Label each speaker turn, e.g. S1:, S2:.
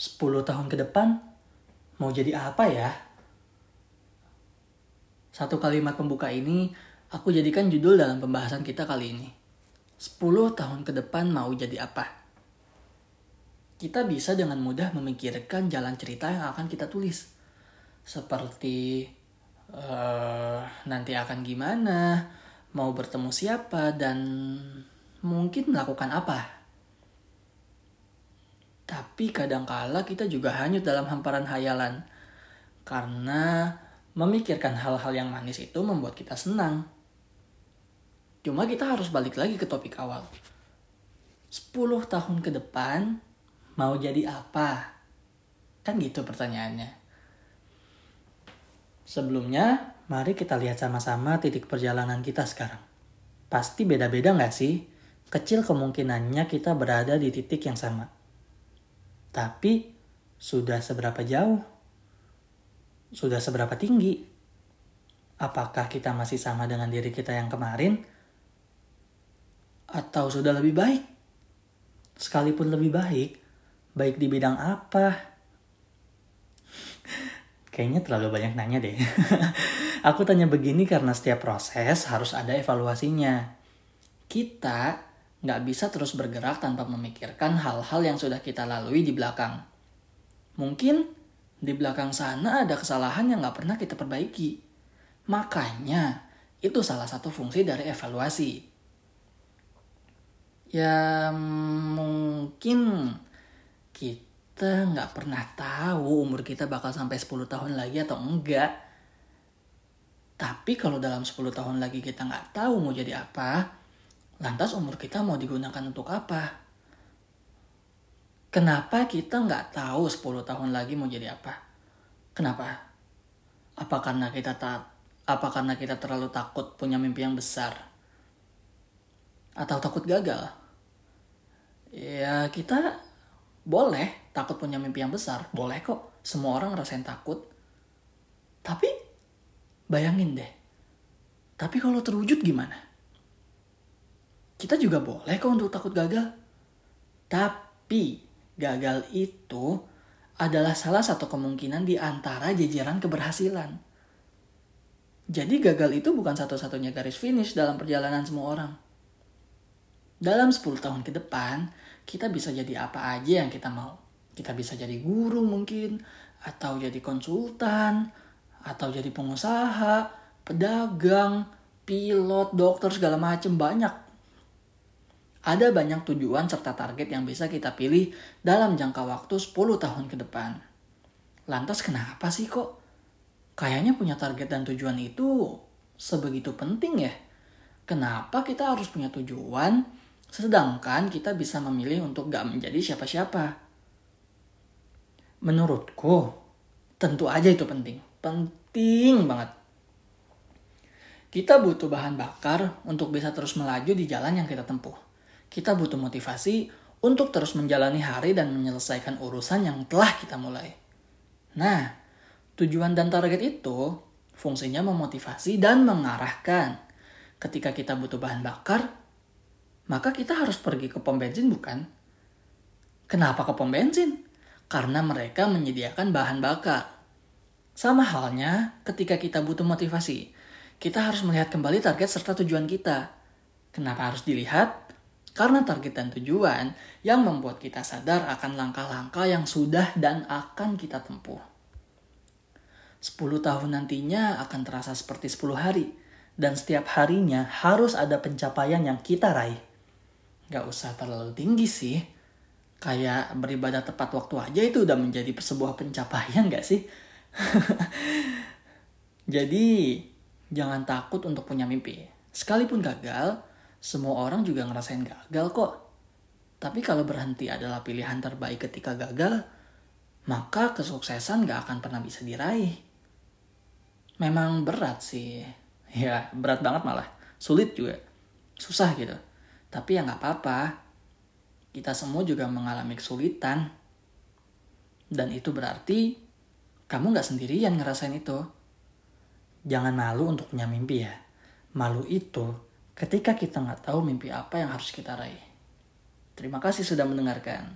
S1: 10 tahun ke depan mau jadi apa ya? Satu kalimat pembuka ini aku jadikan judul dalam pembahasan kita kali ini. 10 tahun ke depan mau jadi apa? Kita bisa dengan mudah memikirkan jalan cerita yang akan kita tulis. Seperti uh, nanti akan gimana, mau bertemu siapa, dan mungkin melakukan apa. Tapi kadangkala kita juga hanyut dalam hamparan hayalan. Karena memikirkan hal-hal yang manis itu membuat kita senang. Cuma kita harus balik lagi ke topik awal. 10 tahun ke depan mau jadi apa? Kan gitu pertanyaannya. Sebelumnya, mari kita lihat sama-sama titik perjalanan kita sekarang. Pasti beda-beda nggak sih? Kecil kemungkinannya kita berada di titik yang sama tapi sudah seberapa jauh? Sudah seberapa tinggi? Apakah kita masih sama dengan diri kita yang kemarin? Atau sudah lebih baik? Sekalipun lebih baik, baik di bidang apa? Kayaknya terlalu banyak nanya deh. Aku tanya begini karena setiap proses harus ada evaluasinya. Kita nggak bisa terus bergerak tanpa memikirkan hal-hal yang sudah kita lalui di belakang. Mungkin di belakang sana ada kesalahan yang nggak pernah kita perbaiki. Makanya, itu salah satu fungsi dari evaluasi. Ya, mungkin kita nggak pernah tahu umur kita bakal sampai 10 tahun lagi atau enggak. Tapi kalau dalam 10 tahun lagi kita nggak tahu mau jadi apa, Lantas umur kita mau digunakan untuk apa? Kenapa kita nggak tahu 10 tahun lagi mau jadi apa? Kenapa? Apa karena kita tak apa karena kita terlalu takut punya mimpi yang besar? Atau takut gagal? Ya kita boleh takut punya mimpi yang besar, boleh kok. Semua orang ngerasain takut. Tapi bayangin deh. Tapi kalau terwujud gimana? Kita juga boleh kok untuk takut gagal. Tapi gagal itu adalah salah satu kemungkinan di antara jajaran keberhasilan. Jadi gagal itu bukan satu-satunya garis finish dalam perjalanan semua orang. Dalam 10 tahun ke depan, kita bisa jadi apa aja yang kita mau. Kita bisa jadi guru mungkin, atau jadi konsultan, atau jadi pengusaha, pedagang, pilot, dokter, segala macam banyak ada banyak tujuan serta target yang bisa kita pilih dalam jangka waktu 10 tahun ke depan. Lantas kenapa sih kok kayaknya punya target dan tujuan itu sebegitu penting ya? Kenapa kita harus punya tujuan sedangkan kita bisa memilih untuk gak menjadi siapa-siapa? Menurutku, tentu aja itu penting. Penting banget. Kita butuh bahan bakar untuk bisa terus melaju di jalan yang kita tempuh kita butuh motivasi untuk terus menjalani hari dan menyelesaikan urusan yang telah kita mulai. Nah, tujuan dan target itu fungsinya memotivasi dan mengarahkan. Ketika kita butuh bahan bakar, maka kita harus pergi ke pom bensin bukan? Kenapa ke pom bensin? Karena mereka menyediakan bahan bakar. Sama halnya ketika kita butuh motivasi, kita harus melihat kembali target serta tujuan kita. Kenapa harus dilihat? Karena target dan tujuan yang membuat kita sadar akan langkah-langkah yang sudah dan akan kita tempuh. 10 tahun nantinya akan terasa seperti 10 hari. Dan setiap harinya harus ada pencapaian yang kita raih. Gak usah terlalu tinggi sih. Kayak beribadah tepat waktu aja itu udah menjadi sebuah pencapaian gak sih? Jadi, jangan takut untuk punya mimpi. Sekalipun gagal, semua orang juga ngerasain gagal kok. Tapi kalau berhenti adalah pilihan terbaik ketika gagal, maka kesuksesan gak akan pernah bisa diraih. Memang berat sih. Ya, berat banget malah. Sulit juga. Susah gitu. Tapi ya gak apa-apa. Kita semua juga mengalami kesulitan. Dan itu berarti kamu gak sendirian ngerasain itu. Jangan malu untuk punya mimpi ya. Malu itu ketika kita nggak tahu mimpi apa yang harus kita raih. Terima kasih sudah mendengarkan.